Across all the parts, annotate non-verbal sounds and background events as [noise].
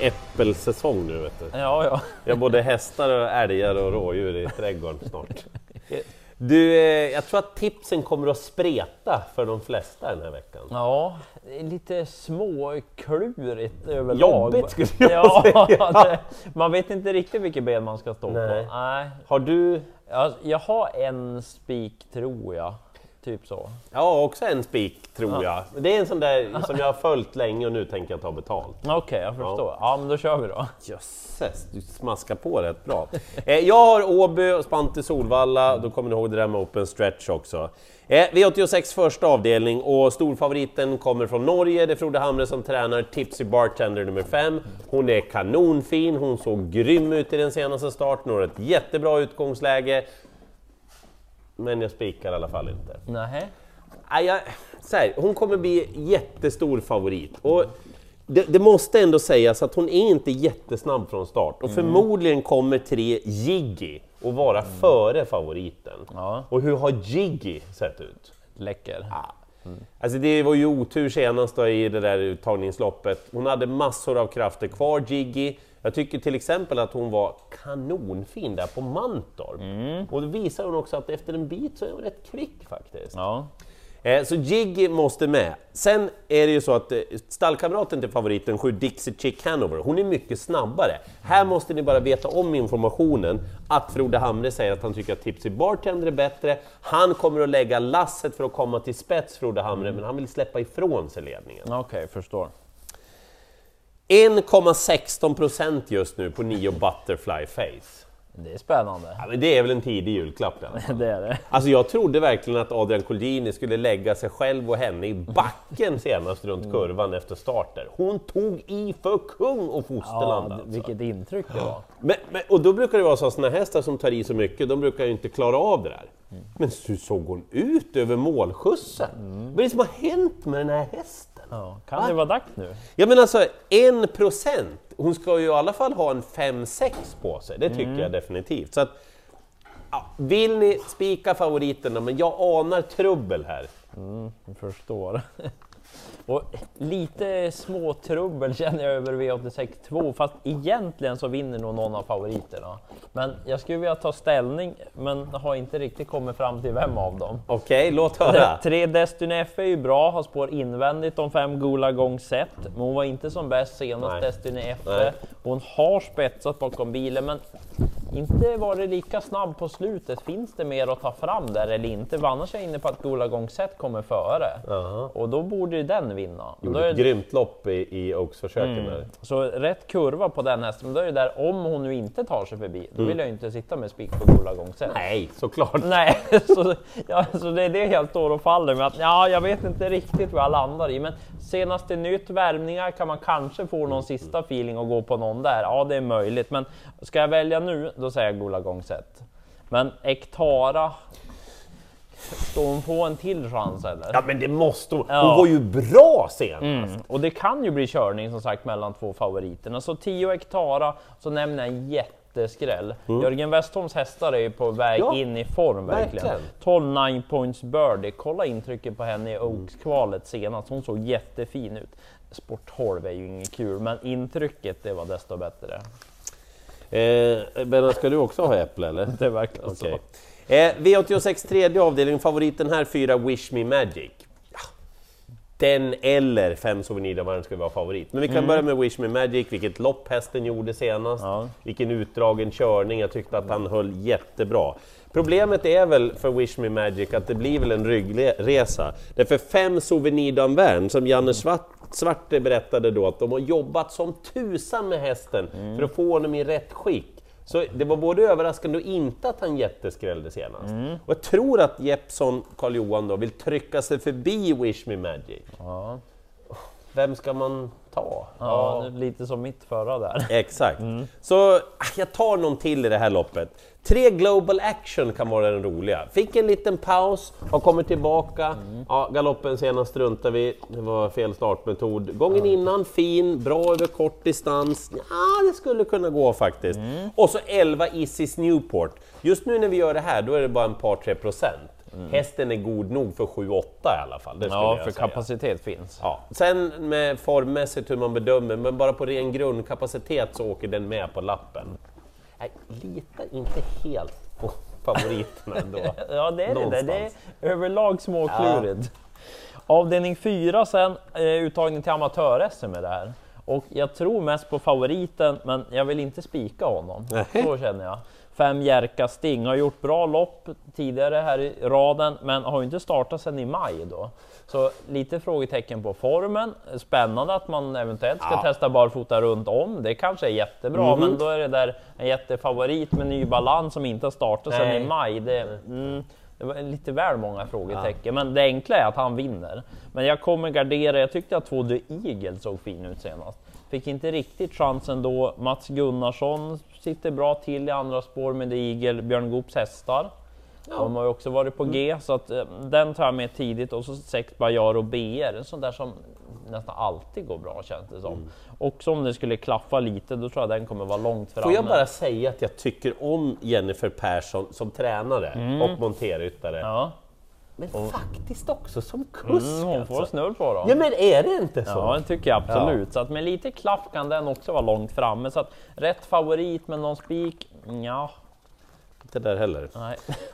äppelsäsong nu vet du. Ja, ja. Vi har både hästar, och älgar och rådjur i trädgården snart. Du, eh, jag tror att tipsen kommer att spreta för de flesta den här veckan. Ja, lite småklurigt överlag. Jobbigt skulle jag ja, säga. [laughs] det, Man vet inte riktigt vilket ben man ska stå Nej. på. Nej. Har du... Jag, jag har en spik tror jag. Typ så. Ja, också en spik tror jag. Det är en sån där som jag har följt länge och nu tänker jag ta betalt. Okej, jag förstår. Ja. men då kör vi då. Jösses, du smaskar på rätt bra. [laughs] Eh, jag har Åby och Spante Solvalla, då kommer ni ihåg det där med open stretch också. Eh, V86 första avdelning och storfavoriten kommer från Norge, det är Frode Hamre som tränar, Tipsy Bartender nummer 5. Hon är kanonfin, hon såg grym ut i den senaste starten, hon har ett jättebra utgångsläge. Men jag spikar i alla fall inte. Nej. Nej, jag, så här, hon kommer bli jättestor favorit. Och det, det måste ändå sägas att hon är inte jättesnabb från start och förmodligen kommer tre Jiggy att vara före favoriten. Ja. Och hur har Jiggy sett ut? Läcker. Alltså det var ju otur senast då i det där uttagningsloppet. Hon hade massor av krafter kvar, Jiggy. Jag tycker till exempel att hon var kanonfin där på Mantorp. Och det visar hon också att efter en bit så är hon rätt kvick faktiskt. Ja. Eh, Så Jiggy måste med. Sen är det ju så att eh, stallkamraten till favoriten, 7 Dixie Chick Hanover, hon är mycket snabbare. Här måste ni bara veta om informationen att Frode Hamre säger att han tycker att Tipsy Bartender är bättre. Han kommer att lägga lasset för att komma till spets, Frode Hamre, men han vill släppa ifrån sig ledningen. Okej, förstår. 1,16 procent just nu på 9 Butterfly Face. Det är spännande. Ja, men det är väl en tidig julklapp i alla fall. [laughs] Det är det. Alltså jag trodde verkligen att Adrian Colgjini skulle lägga sig själv och henne i backen senast runt kurvan efter starter. Hon tog i för kung och fosterland Ja, alltså. vilket intryck det var. Men, men, och då brukar det vara så att såna hästar som tar i så mycket, de brukar ju inte klara av det där. Men hur såg hon ut över målskjutsen? Vad är det som har hänt med den här hästen? Ja. Kan det vara dags nu? Ja men alltså, en procent! Hon ska ju i alla fall ha en 5-6 på sig, det tycker jag definitivt. Så att, ja, vill ni spika favoriterna, men jag anar trubbel här. Jag förstår. [laughs] Och lite småtrubbel känner jag över V86 2, fast egentligen så vinner nog någon av favoriterna. Men jag skulle vilja ta ställning, men har inte riktigt kommit fram till vem av dem. Okej, låt höra. Tre Destiny F är ju bra, har spår invändigt om fem gula gång set, men hon var inte som bäst senast Nej. Destiny F. Nej. Hon har spetsat bakom bilen, men inte varit lika snabb på slutet. Finns det mer att ta fram där eller inte? För annars är jag inne på att gula gång set kommer före. Jaha. Och då borde ju den vinna. Gjorde är ett det, grymt lopp i, i Oaks-försöken där. så rätt kurva på den hästen, men då är det där, om hon nu inte tar sig förbi, då vill jag ju inte sitta med spik på gula gång set. Nej, såklart. Nej, [laughs] så, ja, så det är det jag står och faller med. Att, ja, jag vet inte riktigt vad jag landar i, men senaste nytt, värmningar, kan man kanske få någon sista feeling och gå på någon där. Ja, det är möjligt, men ska jag välja nu, då säger jag Gula gång set. Men Ektara, ska hon få en till chans eller? Ja men det måste hon. Hon Ja. var ju bra senast. Mm. Och det kan ju bli körning som sagt mellan två favoriterna. Så 10 Ektara, så nämner jag en jätteskräll. Jörgen Westholms hästar är ju på väg Ja, in i form verkligen. verkligen. 12 9 points birdie, kolla intrycket på henne i Oaks-kvalet senast. Hon såg jättefin ut. Sport 12 är ju inget kul, men intrycket det var desto bättre. Eh, Benna, ska du också ha äpple eller? Det verkar Okej. så. Eh, V86 tredje avdelning, favoriten här fyra Wish Me Magic. Den eller fem Souvenir ska vara favorit. Men vi kan börja med Wish Me Magic, vilket lopp hästen gjorde senast. Ja. Vilken utdragen körning, jag tyckte att han höll jättebra. Problemet är väl för Wish Me Magic att det blir väl en ryggresa. Därför fem Souvenir som Janne Svart, Svarte berättade då att de har jobbat som tusan med hästen för att få honom i rätt skick. Så det var både överraskande och inte att han jätteskrällde senast. Och jag tror att Jeppson, Karl Johan då, vill trycka sig förbi Wish Me Magic. Ja. Vem ska man ta? Ja, lite som mitt förra där. [laughs] Exakt. Så ah, jag tar någon till i det här loppet. Tre Global Action kan vara den roliga. Fick en liten paus, har kommit tillbaka. Ja, galoppen senast struntade vi, det var fel startmetod. Gången innan fin, bra över kort distans. Ja, det skulle kunna gå faktiskt. Och så 11 Isis Newport. Just nu när vi gör det här, då är det bara en par tre procent. Hästen är god nog för 7-8 i alla fall. Det Ja, för kapacitet finns. Ja. Sen med formmässigt hur man bedömer, men bara på ren grundkapacitet så åker den med på lappen. Jag litar inte helt på favoriterna ändå. [laughs] Ja, det är det. Någonstans. Det är överlag småklurigt. Avdelning 4 sen, eh, uttagning till amatör-SM är det här. Och jag tror mest på favoriten, men jag vill inte spika honom. Nähä. Så känner jag. Fem Jerka Sting har gjort bra lopp tidigare här i raden, men har ju inte startat sedan i maj då. Så lite frågetecken på formen. Spännande att man eventuellt ska Ja. testa barfota runt om. Det kanske är jättebra, Mhm. men då är det där en jättefavorit med ny balans som inte har startat sedan Nej. i maj. Det, mm, det var lite väl många frågetecken, men det enkla är att han vinner. Men jag kommer gardera, jag tyckte att två The Eagle såg fin ut senast. Fick inte riktigt chansen då. Mats Gunnarsson sitter bra till i andra spår med The Eagle, Björn Goops hästar. De har ju också varit på G, så att, eh, den tar jag med tidigt. Och så sex Bajar och BR, en sån där som nästan alltid går bra känns det som. Mm. Och om det skulle klaffa lite, då tror jag den kommer vara långt framme. Får jag bara säga att jag tycker om Jennifer Persson som tränare och monterryttare. Mm. Ja, Men faktiskt också som kusk mm, hon får alltså. snull på dem. Ja men är det inte så? Ja, det tycker jag absolut. Så att med lite klaff kan den också vara långt framme. Så att rätt favorit med någon spik, ja, Inte där heller.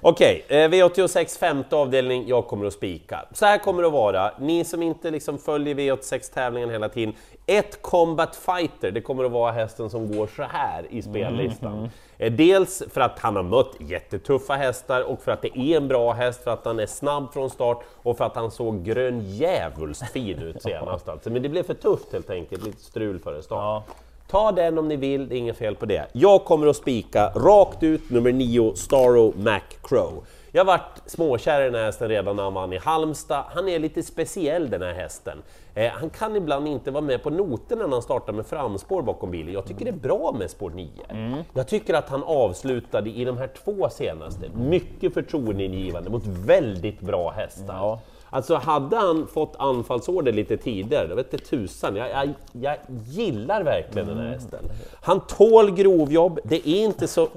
Okej, eh, V86 femte avdelning, jag kommer att spika. Så här kommer det att vara, ni som inte liksom följer V86-tävlingen hela tiden, ett Combat Fighter, det kommer att vara hästen som går så här i spellistan. Eh, Dels för att han har mött jättetuffa hästar och för att det är en bra häst, för att han är snabb från start och för att han såg grön djävulskt fin ut senast. Alltså. Men det blev för tufft helt enkelt, lite strul före start. Ja. Ta den om ni vill, det är inget fel på det. Jag kommer att spika rakt ut nummer 9, Starro Mac Crow. Jag har varit småkär i den här hästen redan när han vann i Halmstad. Han är lite speciell den här hästen. Eh, han kan ibland inte vara med på noterna när han startar med framspår bakom bilen. Jag tycker det är bra med spår 9. Jag tycker att han avslutade i de här två senaste, mycket förtroendeingivande mot väldigt bra hästar. Ja. Alltså hade han fått anfallsorder lite tidigare, då vette tusan. Jag, jag, jag gillar verkligen den här hästen. Han tål grovjobb, det är inte så...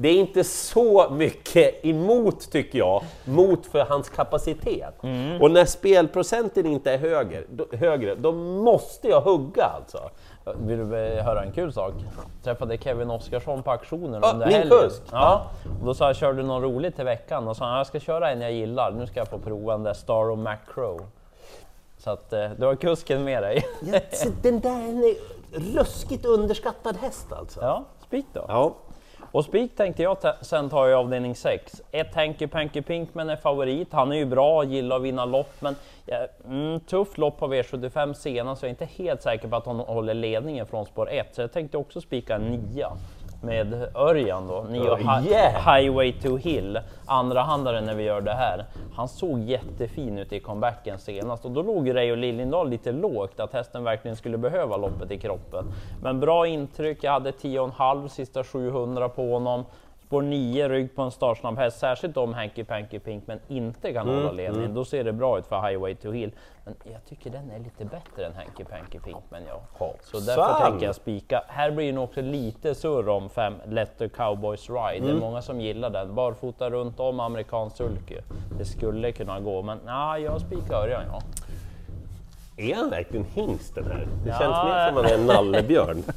Det är inte så mycket emot, tycker jag, mot för hans kapacitet. Och när spelprocenten inte är högre, då, högre, då måste jag hugga alltså. Vill du eh, höra en kul sak? Träffade Kevin Oskarsson på auktionen Ja, under min helgen. kusk. Ja, och då sa jag, kör du något roligt till veckan? Och sa han, jag ska köra en jag gillar, nu ska jag få prova den där Star of Macro. Så att eh, du har kusken med dig. Ja, den där är en ruskigt underskattad häst alltså. Ja, spik då. Ja. Och spik tänkte jag sen tar jag avdelning 6. Ett Hanky Panky Pinkman är favorit. Han är ju bra, gillar att vinna lopp, men ja, mm, tufft lopp på V75 senast, så jag är inte helt säker på att han håller ledningen från spår 1. Så jag tänkte också spika en nia med Örjan då, nio Oh, yeah. Highway to Hill, andra handlare när vi gör det här. Han såg jättefin ut i comebacken senast och då låg Reijo Liljendahl lite lågt, att hästen verkligen skulle behöva loppet i kroppen. Men bra intryck, jag hade 10,5 sista 700 på honom. Spår 9 rygg på en startsnabb häst, särskilt om Hanky Panky Pink men inte kan hålla ledningen. Då ser det bra ut för Highway to Hill. Men jag tycker den är lite bättre än Hanky Panky Pink men ja. Så därför tänker jag spika. Här blir det nog också lite surr om fem Let the Cowboys Ride. Det är många som gillar den. Barfota runt om amerikansk sulky. Det skulle kunna gå, men nej, jag spikar Örjan ja. Är han verkligen hingst den här? Det Ja. känns mer som att han är en nallebjörn. [laughs]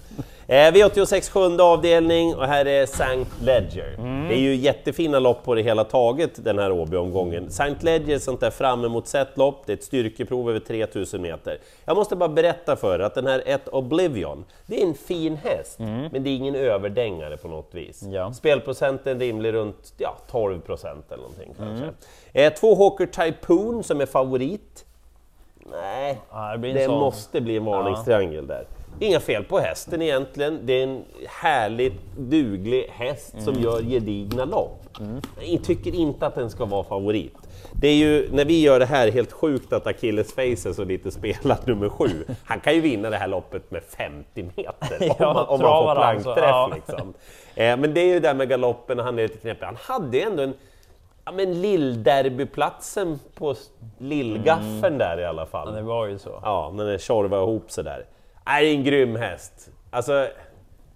Eh, V86 sjunde avdelning och här är St. Ledger. Det är ju jättefina lopp på det hela taget den här Åby-omgången. St. Ledger sånt där fram emot sett lopp, det är ett styrkeprov över 3000 meter. Jag måste bara berätta för er att den här ett Oblivion, det är en fin häst, men det är ingen överdängare på något vis. Ja. Spelprocenten rimlig runt ja, 12 procent eller någonting kanske. Eh, två Hawker Typhoon som är favorit. Nej, Ja, det det måste bli en varningstriangel där. Inga fel på hästen egentligen, det är en härligt duglig häst som Mm. gör gedigna lopp. Jag tycker inte att den ska vara favorit. Det är ju, när vi gör det här, helt sjukt att Achilles Face är så lite spelad [laughs] nummer sju. Han kan ju vinna det här loppet med 50 meter [laughs] om, Ja, man, om man får alltså, plankträff. ja. Liksom. Eh, men det är ju det där med galoppen, han är lite knepig. Han hade ju ändå en ja, men lillderbyplatsen på lillgaffeln där i alla fall. Det var ju så. Ja, när det tjorvar ihop sig där. Är en grym häst. Alltså,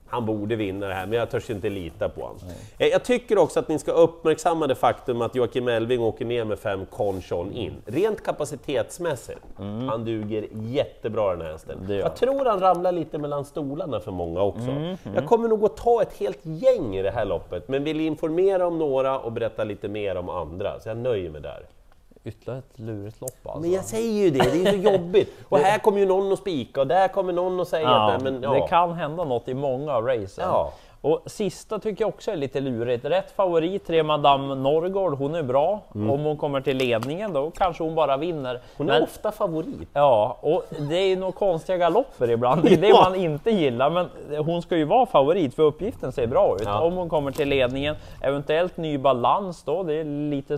han borde vinna det här, men jag törs inte lita på honom. Eh, Jag tycker också att ni ska uppmärksamma det faktum att Joakim Elving åker ner med fem Conchon in. Rent kapacitetsmässigt, han duger jättebra den här hästen. Mm. Jag tror han ramlar lite mellan stolarna för många också. Jag kommer nog att ta ett helt gäng i det här loppet, men vill informera om några och berätta lite mer om andra, så jag nöjer mig där. Ytterligare ett lurigt lopp alltså. Men jag säger ju det, det är så jobbigt. [laughs] Och här kommer ju någon att spika och där kommer någon att säga Ja, att... Men, ja. Det kan hända något i många av racen. Ja. Och sista tycker jag också är lite lurigt. Rätt favorit, tre Madame Norrgård, hon är bra. Om hon kommer till ledningen då kanske hon bara vinner. Mm. Hon är Men- ofta favorit. Ja, och det är ju några konstiga galopper ibland. [laughs] Det är det man inte gillar. Men hon ska ju vara favorit för uppgiften ser bra ut. Ja. Om hon kommer till ledningen, eventuellt ny balans då, det är lite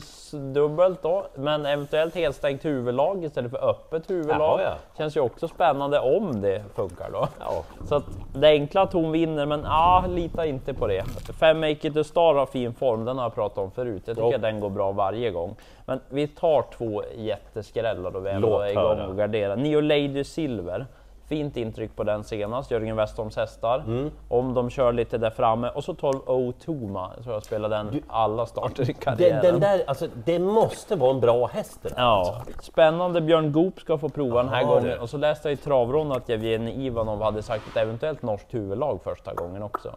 dubbelt då. Men eventuellt helstängt huvudlag istället för öppet huvudlag. Jaha, ja. Känns ju också spännande om det funkar då. Ja. Så att det är enkla att hon vinner, men ja, lita inte på det. Fem Make It A Star har fin form, den har jag pratat om förut. Jag tycker att den går bra varje gång. Men vi tar två jätteskrällar då vi ändå är igång och garderar. Nio Lady Silver. Fint intryck på den senast, Jörgen Westholms hästar. Mm. Om de kör lite där framme. Och så 12 O Toma, tror jag spelade den alla starter i Den, karriären. den där, alltså, det måste vara en bra häst där. Ja, spännande. Björn Goop ska få prova den här gången. det. Och så läste jag i travronden att Jevgenij Ivanov hade sagt ett eventuellt norskt huvudlag första gången också.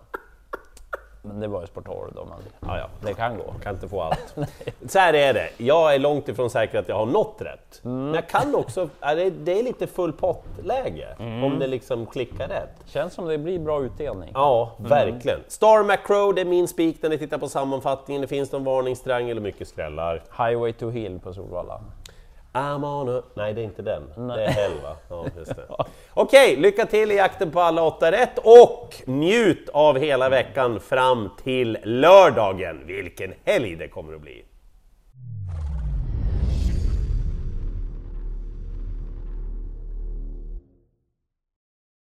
Men det var ju Sportoro då, men Ja, ja. det kan gå. kan inte få allt. [laughs] Så här är det, jag är långt ifrån säker att jag har nått rätt. Mm. Men jag kan också, det, är lite full pott-läge, Mm. om det liksom klickar rätt. Känns som det blir bra utdelning. Ja, verkligen. Star Macro, det är min spik när ni tittar på sammanfattningen. Det finns någon varningstriangel och mycket skrällar. Highway to Hill på Solvalla. I'm on a... Nej, det är inte den. Det är Hell, va? Ja, just det. [laughs] Okej, lycka till i jakten på alla åtta rätt och njut av hela veckan fram till lördagen. Vilken helg det kommer att bli!